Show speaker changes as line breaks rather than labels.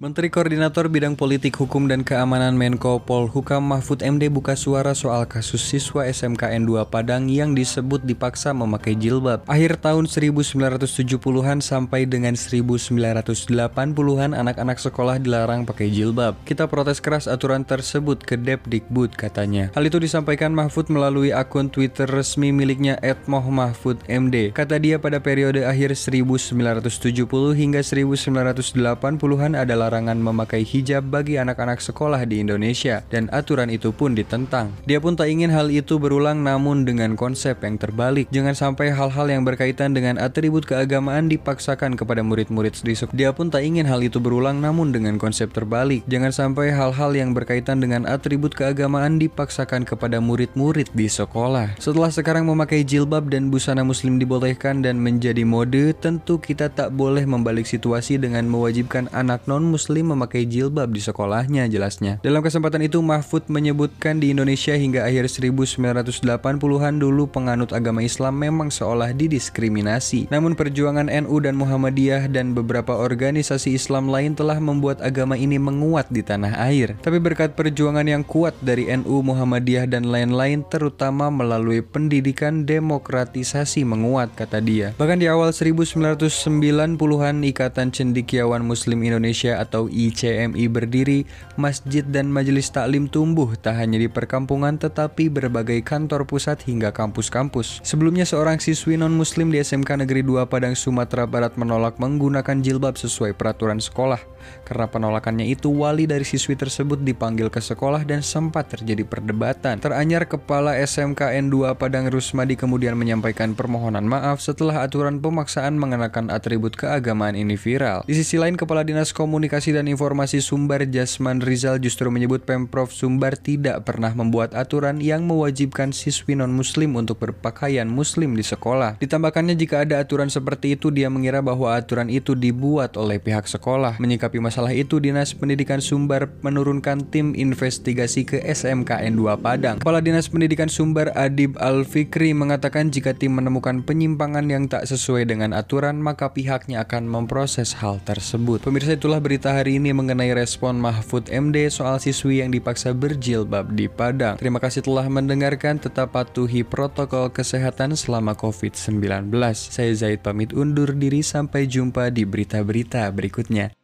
Menteri Koordinator Bidang Politik Hukum dan Keamanan Menko Polhukam Mahfud MD buka suara soal kasus siswa SMKN 2 Padang yang disebut dipaksa memakai jilbab. Akhir tahun 1970-an sampai dengan 1980-an anak-anak sekolah dilarang pakai jilbab. Kita protes keras aturan tersebut ke Depdikbud katanya. Hal itu disampaikan Mahfud melalui akun Twitter resmi miliknya @mohmahfudmd. Kata dia pada periode akhir 1970 hingga 1980-an adalah larangan memakai hijab bagi anak-anak sekolah di Indonesia dan aturan itu pun ditentang. Dia pun tak ingin hal itu berulang namun dengan konsep yang terbalik. Jangan sampai hal-hal yang berkaitan dengan atribut keagamaan dipaksakan kepada murid-murid di sekolah. Dia pun tak ingin hal itu berulang namun dengan konsep terbalik. Jangan sampai hal-hal yang berkaitan dengan atribut keagamaan dipaksakan kepada murid-murid di sekolah. Setelah sekarang memakai jilbab dan busana muslim dibolehkan dan menjadi mode, tentu kita tak boleh membalik situasi dengan mewajibkan anak non-muslim muslim memakai jilbab di sekolahnya jelasnya. Dalam kesempatan itu Mahfud menyebutkan di Indonesia hingga akhir 1980-an dulu penganut agama Islam memang seolah didiskriminasi. Namun perjuangan NU dan Muhammadiyah dan beberapa organisasi Islam lain telah membuat agama ini menguat di tanah air. Tapi berkat perjuangan yang kuat dari NU, Muhammadiyah dan lain-lain terutama melalui pendidikan demokratisasi menguat kata dia. Bahkan di awal 1990-an Ikatan Cendikiawan Muslim Indonesia atau ICMI berdiri, masjid dan majelis taklim tumbuh tak hanya di perkampungan tetapi berbagai kantor pusat hingga kampus-kampus. Sebelumnya seorang siswi non-muslim di SMK Negeri 2 Padang Sumatera Barat menolak menggunakan jilbab sesuai peraturan sekolah. Karena penolakannya itu, wali dari siswi tersebut dipanggil ke sekolah dan sempat terjadi perdebatan. Teranyar Kepala SMK N2 Padang Rusmadi kemudian menyampaikan permohonan maaf setelah aturan pemaksaan mengenakan atribut keagamaan ini viral. Di sisi lain, Kepala Dinas Komunikasi dan Informasi Sumbar Jasman Rizal justru menyebut Pemprov Sumbar tidak pernah membuat aturan yang mewajibkan siswi non-muslim untuk berpakaian muslim di sekolah. Ditambahkannya jika ada aturan seperti itu dia mengira bahwa aturan itu dibuat oleh pihak sekolah. Menyikapi masalah itu Dinas Pendidikan Sumbar menurunkan tim investigasi ke SMKN 2 Padang. Kepala Dinas Pendidikan Sumbar Adib Al-Fikri mengatakan jika tim menemukan penyimpangan yang tak sesuai dengan aturan maka pihaknya akan memproses hal tersebut. Pemirsa itulah berita hari ini mengenai respon Mahfud MD soal siswi yang dipaksa berjilbab di Padang. Terima kasih telah mendengarkan, tetap patuhi protokol kesehatan selama COVID-19. Saya Zaid pamit undur diri sampai jumpa di berita-berita berikutnya.